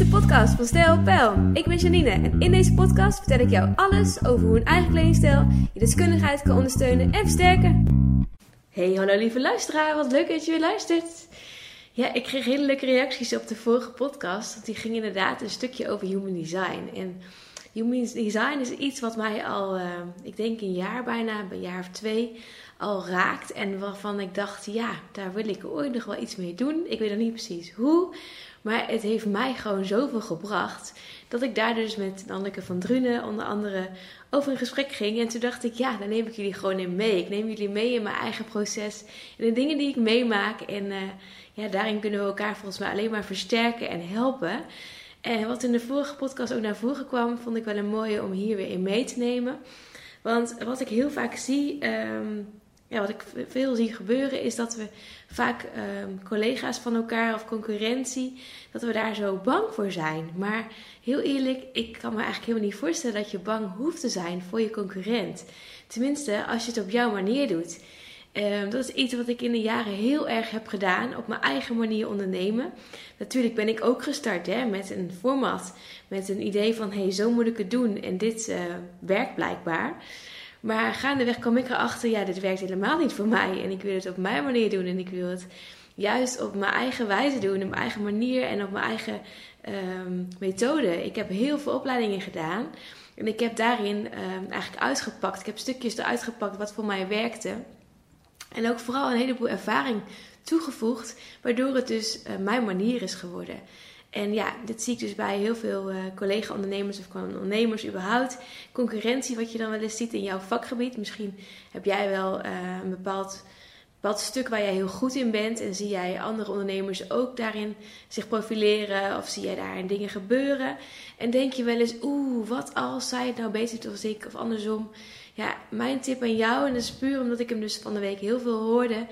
de podcast van Stijl Pijl. Ik ben Janine en in deze podcast vertel ik jou alles over hoe een eigen kledingstijl je deskundigheid kan ondersteunen en versterken. Hey, hallo lieve luisteraar, wat leuk dat je weer luistert. Ja, ik kreeg hele leuke reacties op de vorige podcast, want die ging inderdaad een stukje over human design. En human design is iets wat mij al, uh, ik denk een jaar bijna, een jaar of twee, al raakt. En waarvan ik dacht, ja, daar wil ik ooit nog wel iets mee doen. Ik weet nog niet precies hoe. Maar het heeft mij gewoon zoveel gebracht. Dat ik daar dus met Anneke van Drunen onder andere over een gesprek ging. En toen dacht ik, ja, dan neem ik jullie gewoon in mee. Ik neem jullie mee in mijn eigen proces. En de dingen die ik meemaak. En uh, ja, daarin kunnen we elkaar volgens mij alleen maar versterken en helpen. En wat in de vorige podcast ook naar voren kwam, vond ik wel een mooie om hier weer in mee te nemen. Want wat ik heel vaak zie, um, ja, wat ik veel zie gebeuren, is dat we vaak um, collega's van elkaar of concurrentie, dat we daar zo bang voor zijn. Maar heel eerlijk, ik kan me eigenlijk helemaal niet voorstellen dat je bang hoeft te zijn voor je concurrent. Tenminste, als je het op jouw manier doet. Um, dat is iets wat ik in de jaren heel erg heb gedaan, op mijn eigen manier ondernemen. Natuurlijk ben ik ook gestart hè, met een format, met een idee van hé, hey, zo moet ik het doen en dit uh, werkt blijkbaar. Maar gaandeweg kwam ik erachter, ja, dit werkt helemaal niet voor mij. En ik wil het op mijn manier doen. En ik wil het juist op mijn eigen wijze doen, op mijn eigen manier en op mijn eigen um, methode. Ik heb heel veel opleidingen gedaan. En ik heb daarin um, eigenlijk uitgepakt. Ik heb stukjes eruit gepakt wat voor mij werkte. En ook vooral een heleboel ervaring toegevoegd, waardoor het dus uh, mijn manier is geworden. En ja, dit zie ik dus bij heel veel uh, collega-ondernemers of ondernemers überhaupt. Concurrentie, wat je dan wel eens ziet in jouw vakgebied. Misschien heb jij wel uh, een bepaald, bepaald stuk waar jij heel goed in bent. En zie jij andere ondernemers ook daarin zich profileren. Of zie jij daarin dingen gebeuren. En denk je wel eens, oeh, wat als zij het nou beter doet als ik of andersom. Ja, mijn tip aan jou, en dat is puur omdat ik hem dus van de week heel veel hoorde.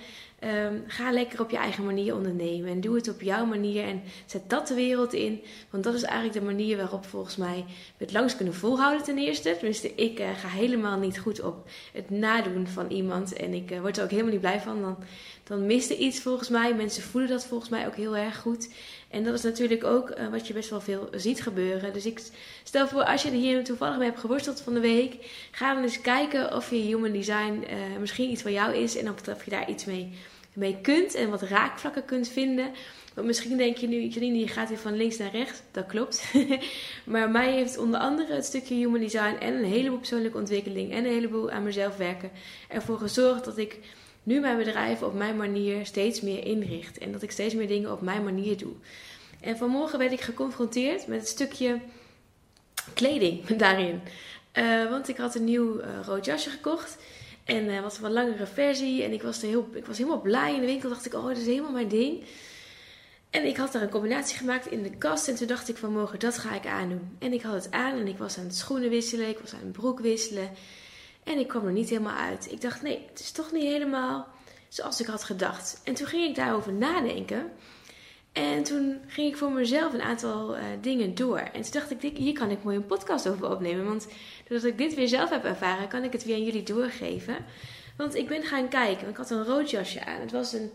Um, ga lekker op je eigen manier ondernemen. En doe het op jouw manier. En zet dat de wereld in. Want dat is eigenlijk de manier waarop volgens mij we het langs kunnen volhouden ten eerste. Tenminste, ik uh, ga helemaal niet goed op het nadoen van iemand. En ik uh, word er ook helemaal niet blij van. Dan, dan mist er iets volgens mij. Mensen voelen dat volgens mij ook heel erg goed. En dat is natuurlijk ook uh, wat je best wel veel ziet gebeuren. Dus ik stel voor, als je er hier toevallig mee hebt geworsteld van de week. Ga dan eens kijken of je human design misschien iets voor jou is. En of je daar iets mee mee kunt en wat raakvlakken kunt vinden. Want misschien denk je nu, Janine, je gaat weer van links naar rechts. Dat klopt. maar mij heeft onder andere het stukje human design en een heleboel persoonlijke ontwikkeling en een heleboel aan mezelf werken ervoor gezorgd dat ik nu mijn bedrijf op mijn manier steeds meer inricht. En dat ik steeds meer dingen op mijn manier doe. En vanmorgen werd ik geconfronteerd met het stukje kleding daarin. Uh, want ik had een nieuw uh, rood jasje gekocht. En was een wat langere versie. En ik was, er heel, ik was helemaal blij in de winkel. Dacht ik, oh, dit is helemaal mijn ding. En ik had daar een combinatie gemaakt in de kast. En toen dacht ik vanmorgen, dat ga ik aandoen. En ik had het aan en ik was aan het schoenen wisselen. Ik was aan het broek wisselen. En ik kwam er niet helemaal uit. Ik dacht, nee, het is toch niet helemaal zoals ik had gedacht. En toen ging ik daarover nadenken. En toen ging ik voor mezelf een aantal uh, dingen door. En toen dacht ik, hier kan ik mooi een podcast over opnemen. Want doordat ik dit weer zelf heb ervaren, kan ik het weer aan jullie doorgeven. Want ik ben gaan kijken. Ik had een rood jasje aan. Het was een,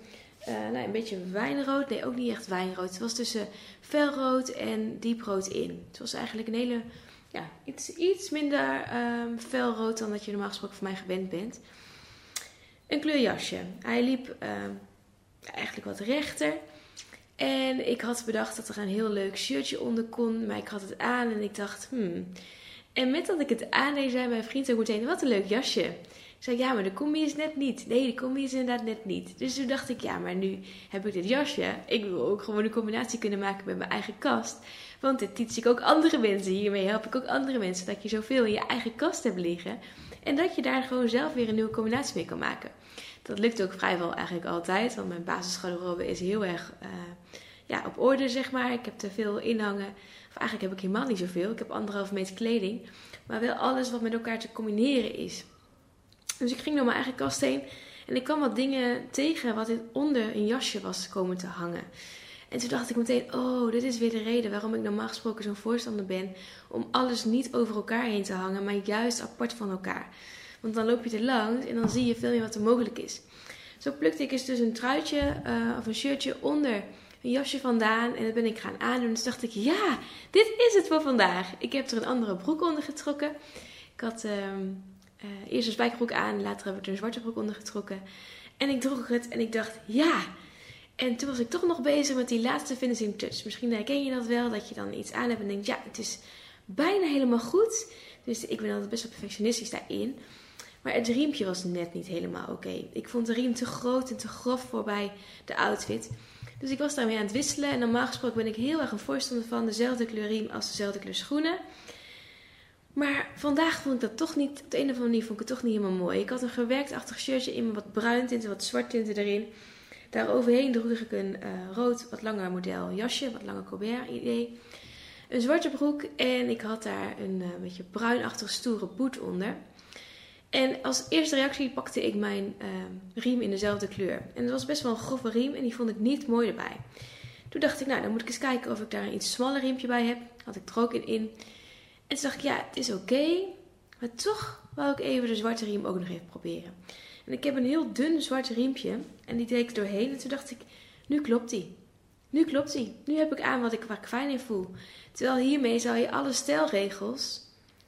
uh, nou, een beetje wijnrood. Nee, ook niet echt wijnrood. Het was tussen felrood en dieprood in. Het was eigenlijk een hele, ja, iets, iets minder um, dan dat je normaal gesproken van mij gewend bent. Een kleurjasje. Hij liep uh, eigenlijk wat rechter. En ik had bedacht dat er een heel leuk shirtje onder kon. Maar ik had het aan en ik dacht, hmm. En met dat ik het aandeed, zei mijn vriend ook meteen, wat een leuk jasje. Ik zei, ja, maar de combi is net niet. Nee, de combi is inderdaad net niet. Dus toen dacht ik, ja, maar nu heb ik dit jasje. Ik wil ook gewoon een combinatie kunnen maken met mijn eigen kast. Want dit teach ik ook andere mensen. Hiermee help ik ook andere mensen. Dat je zoveel in je eigen kast hebt liggen. En dat je daar gewoon zelf weer een nieuwe combinatie mee kan maken. Dat lukt ook vrijwel eigenlijk altijd. Want mijn basisgarderobe is heel erg uh, ja, op orde, zeg maar. Ik heb te veel inhangen. Of eigenlijk heb ik helemaal niet zoveel. Ik heb anderhalf meter kleding. Maar wel alles wat met elkaar te combineren is. Dus ik ging door mijn eigen kast heen. En ik kwam wat dingen tegen wat onder een jasje was komen te hangen. En toen dacht ik meteen, oh, dit is weer de reden waarom ik normaal gesproken zo'n voorstander ben. Om alles niet over elkaar heen te hangen, maar juist apart van elkaar. Want dan loop je er langs en dan zie je veel meer wat er mogelijk is. Zo plukte ik eens dus een truitje uh, of een shirtje onder een jasje vandaan en dat ben ik gaan aandoen. Dus dacht ik, ja, dit is het voor vandaag. Ik heb er een andere broek onder getrokken. Ik had ehm, eh, eerst een spijkerbroek aan, later heb ik er een zwarte broek onder getrokken. En ik droeg het en ik dacht, ja. En toen was ik toch nog bezig met die laatste finishing touch. Misschien herken je dat wel, dat je dan iets aan hebt en denkt, ja, het is bijna helemaal goed. Dus ik ben altijd best wel perfectionistisch daarin. Maar het riempje was net niet helemaal oké. Ik vond de riem te groot en te grof voor bij de outfit. Dus ik was daarmee aan het wisselen. En normaal gesproken ben ik heel erg een voorstander van dezelfde kleur riem als dezelfde kleur schoenen. Maar vandaag vond ik dat toch niet, op de een of andere manier vond ik het toch niet helemaal mooi. Ik had een gewerktachtig shirtje in wat bruin tinten, wat zwart tinten erin. Daar overheen droeg ik een uh, rood, wat langer model jasje, wat langer Colbert idee. Een zwarte broek en ik had daar een uh, beetje bruinachtig stoere boet onder. En als eerste reactie pakte ik mijn uh, riem in dezelfde kleur. En het was best wel een grove riem en die vond ik niet mooi erbij. Toen dacht ik, nou dan moet ik eens kijken of ik daar een iets smaller riempje bij heb. Had ik er ook in. En toen dacht ik, ja, het is oké. maar toch wou ik even de zwarte riem ook nog even proberen. En ik heb een heel dun zwart riempje. En die deed ik doorheen. En toen dacht ik, nu klopt die. Nu klopt die. Nu heb ik aan wat ik, waar ik fijn in voel. Terwijl hiermee zou je alle stijlregels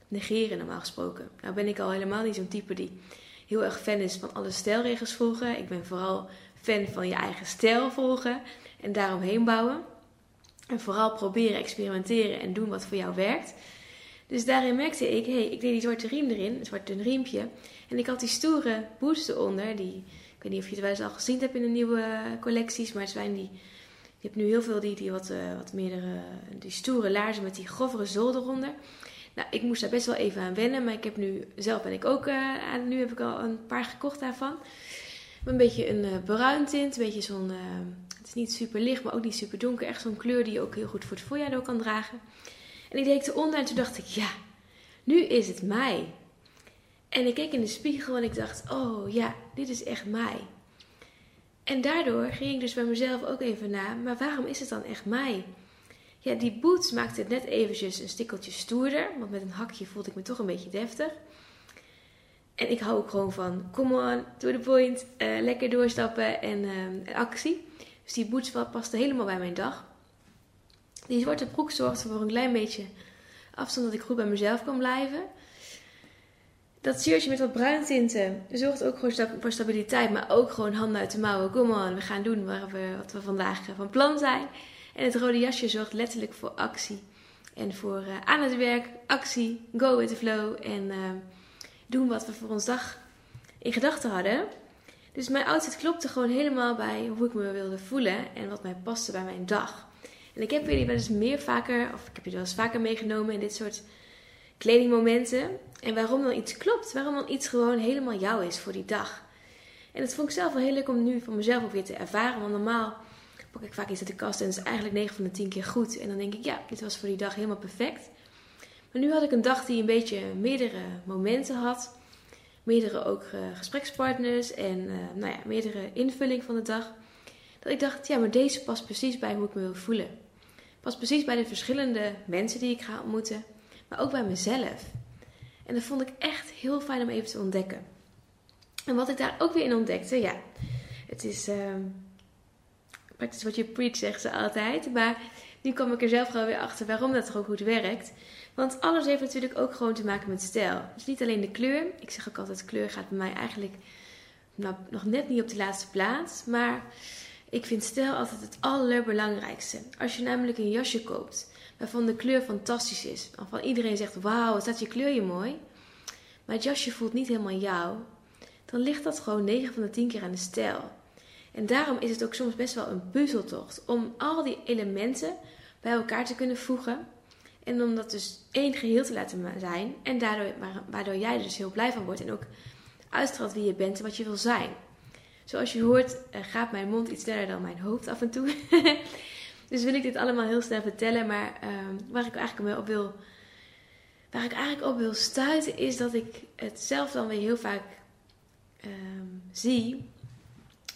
negeren normaal gesproken. Nou ben ik al helemaal niet zo'n type die heel erg fan is van alle stijlregels volgen. Ik ben vooral fan van je eigen stijl volgen en daaromheen bouwen. En vooral proberen, experimenteren en doen wat voor jou werkt. Dus daarin merkte ik, hé, hey, ik deed die zwarte riem erin, een zwart dun riempje. En ik had die stoere boots eronder. Die, ik weet niet of je het wel eens al gezien hebt in de nieuwe collecties, maar het zijn die... Je hebt nu heel veel die, die wat, uh, wat meerdere, die stoere laarzen met die grovere zool eronder. Nou, ik moest daar best wel even aan wennen, maar ik heb nu, zelf ben ik ook, uh, aan, nu heb ik al een paar gekocht daarvan. Een beetje een uh, bruin tint, een beetje zo'n, het is niet super licht, maar ook niet super donker. Echt zo'n kleur die je ook heel goed voor het voorjaar door kan dragen. En ik deed eronder en toen dacht ik, ja, nu is het mij. En ik keek in de spiegel en ik dacht, oh ja, dit is echt mij. En daardoor ging ik dus bij mezelf ook even na, maar waarom is het dan echt mij? Ja, die boots maakte het net eventjes een stikkeltje stoerder. Want met een hakje voelde ik me toch een beetje deftig. En ik hou ook gewoon van, come on, to the point, uh, lekker doorstappen en uh, actie. Dus die boots paste helemaal bij mijn dag. Die zwarte broek zorgde voor een klein beetje afstand dat ik goed bij mezelf kon blijven. Dat shirtje met wat bruin tinten zorgt ook gewoon voor stabiliteit, maar ook gewoon handen uit de mouwen. Come on, we gaan doen waar we, wat we vandaag van plan zijn. En het rode jasje zorgt letterlijk voor actie. En voor uh, aan het werk, actie, go with the flow. En uh, doen wat we voor ons dag in gedachten hadden. Dus mijn outfit klopte gewoon helemaal bij hoe ik me wilde voelen. En wat mij paste bij mijn dag. En ik heb jullie wel eens meer vaker, of ik heb jullie wel eens vaker meegenomen in dit soort kledingmomenten. En waarom dan iets klopt. Waarom dan iets gewoon helemaal jou is voor die dag. En dat vond ik zelf wel heel leuk om nu voor mezelf ook weer te ervaren. Want normaal pak ik vaak iets uit de kast en is eigenlijk 9 van de 10 keer goed. En dan denk ik, ja, dit was voor die dag helemaal perfect. Maar nu had ik een dag die een beetje meerdere momenten had. Meerdere ook uh, gesprekspartners en uh, nou ja, meerdere invulling van de dag. Dat ik dacht, ja, maar deze past precies bij hoe ik me wil voelen. Past precies bij de verschillende mensen die ik ga ontmoeten. Maar ook bij mezelf. En dat vond ik echt heel fijn om even te ontdekken. En wat ik daar ook weer in ontdekte, ja, het is... Uh, practice what you preach, zegt ze altijd. Maar nu kom ik er zelf gewoon weer achter waarom dat ook goed werkt. Want alles heeft natuurlijk ook gewoon te maken met stijl. Dus niet alleen de kleur. Ik zeg ook altijd, kleur gaat bij mij eigenlijk nog net niet op de laatste plaats. Maar ik vind stijl altijd het allerbelangrijkste. Als je namelijk een jasje koopt waarvan de kleur fantastisch is. Waarvan iedereen zegt, wauw, wat staat je kleur je mooi. Maar het jasje voelt niet helemaal jou. Dan ligt dat gewoon 9 van de 10 keer aan de stijl. En daarom is het ook soms best wel een puzzeltocht om al die elementen bij elkaar te kunnen voegen. En om dat dus één geheel te laten zijn. En daardoor, waardoor jij er dus heel blij van wordt. En ook uitstraalt wie je bent en wat je wil zijn. Zoals je hoort eh, gaat mijn mond iets sneller dan mijn hoofd af en toe. dus wil ik dit allemaal heel snel vertellen. Maar uh, waar ik eigenlijk op wil... Waar ik eigenlijk op wil stuiten is dat ik het zelf dan weer heel vaak uh, zie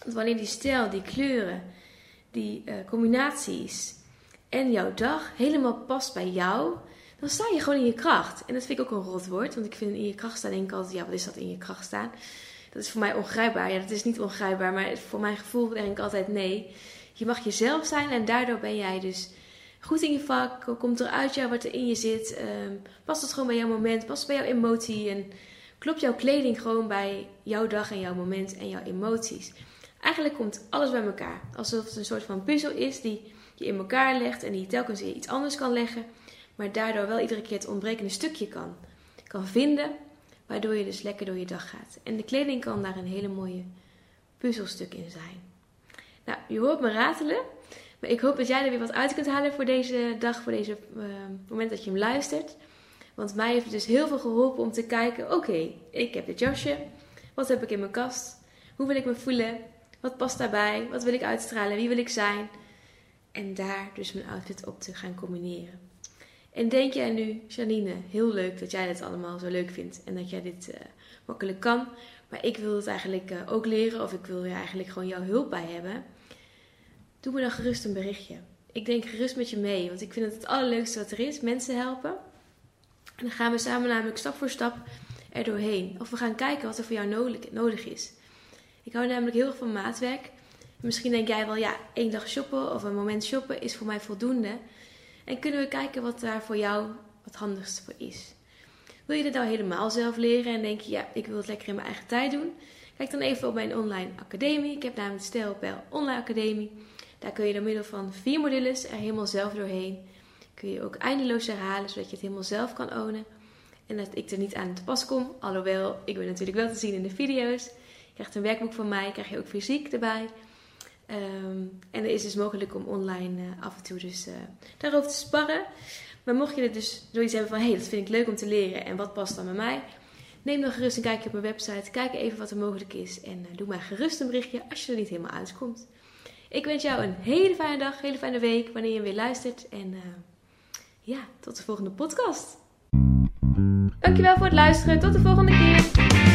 want wanneer die stijl, die kleuren, die uh, combinaties en jouw dag helemaal past bij jou, dan sta je gewoon in je kracht. En dat vind ik ook een rot woord, want ik vind in je kracht staan, denk ik altijd, ja, wat is dat in je kracht staan? Dat is voor mij ongrijpbaar. Ja, dat is niet ongrijpbaar, maar voor mijn gevoel denk ik altijd nee. Je mag jezelf zijn en daardoor ben jij dus goed in je vak. Komt er uit jou wat er in je zit. Um, past het gewoon bij jouw moment. Past het bij jouw emotie. En klopt jouw kleding gewoon bij jouw dag en jouw moment en jouw emoties. Eigenlijk komt alles bij elkaar. Alsof het een soort van puzzel is die je in elkaar legt en die je telkens weer iets anders kan leggen. Maar daardoor wel iedere keer het ontbrekende stukje kan, kan vinden. Waardoor je dus lekker door je dag gaat. En de kleding kan daar een hele mooie puzzelstuk in zijn. Nou, je hoort me ratelen. Maar ik hoop dat jij er weer wat uit kunt halen voor deze dag, voor deze uh, moment dat je hem luistert. Want mij heeft het dus heel veel geholpen om te kijken: oké, ik heb dit jasje. Wat heb ik in mijn kast? Hoe wil ik me voelen? Wat past daarbij? Wat wil ik uitstralen? Wie wil ik zijn? En daar dus mijn outfit op te gaan combineren. En denk jij nu, Janine, heel leuk dat jij dit allemaal zo leuk vindt en dat jij dit uh, makkelijk kan. Maar ik wil het eigenlijk uh, ook leren of ik wil er eigenlijk gewoon jouw hulp bij hebben. Doe me dan gerust een berichtje. Ik denk gerust met je mee, want ik vind het het allerleukste wat er is: mensen helpen. En dan gaan we samen namelijk stap voor stap er doorheen. Of we gaan kijken wat er voor jou nodig is. Ik hou namelijk heel erg van maatwerk. Misschien denk jij wel, ja, één dag shoppen of een moment shoppen is voor mij voldoende. En kunnen we kijken wat daar voor jou het handigste voor is. Wil je dit nou helemaal zelf leren en denk je, ja, ik wil het lekker in mijn eigen tijd doen? Kijk dan even op mijn online academie. Ik heb namelijk Stijlpijl Online Academie. Daar kun je door middel van vier modules er helemaal zelf doorheen. Kun je ook eindeloos herhalen, zodat je het helemaal zelf kan ownen. En dat ik er niet aan te pas kom. Alhoewel, ik ben natuurlijk wel te zien in de video's. Je krijgt een werkboek van mij, krijg je ook fysiek erbij. Ehm, en er is dus mogelijk om online uh, af en toe dus uh, daarover te sparren. Maar mocht je er dus zoiets hebben van, hé, hey, dat vind ik leuk om te leren en wat past dan bij mij? Neem dan gerust een kijkje op mijn website, kijk even wat er mogelijk is en uh, doe maar gerust een berichtje als je er niet helemaal uitkomt. Ik wens jou een hele fijne dag, hele fijne week wanneer je weer luistert en ja, tot de volgende podcast. Dankjewel voor het luisteren, tot de volgende keer.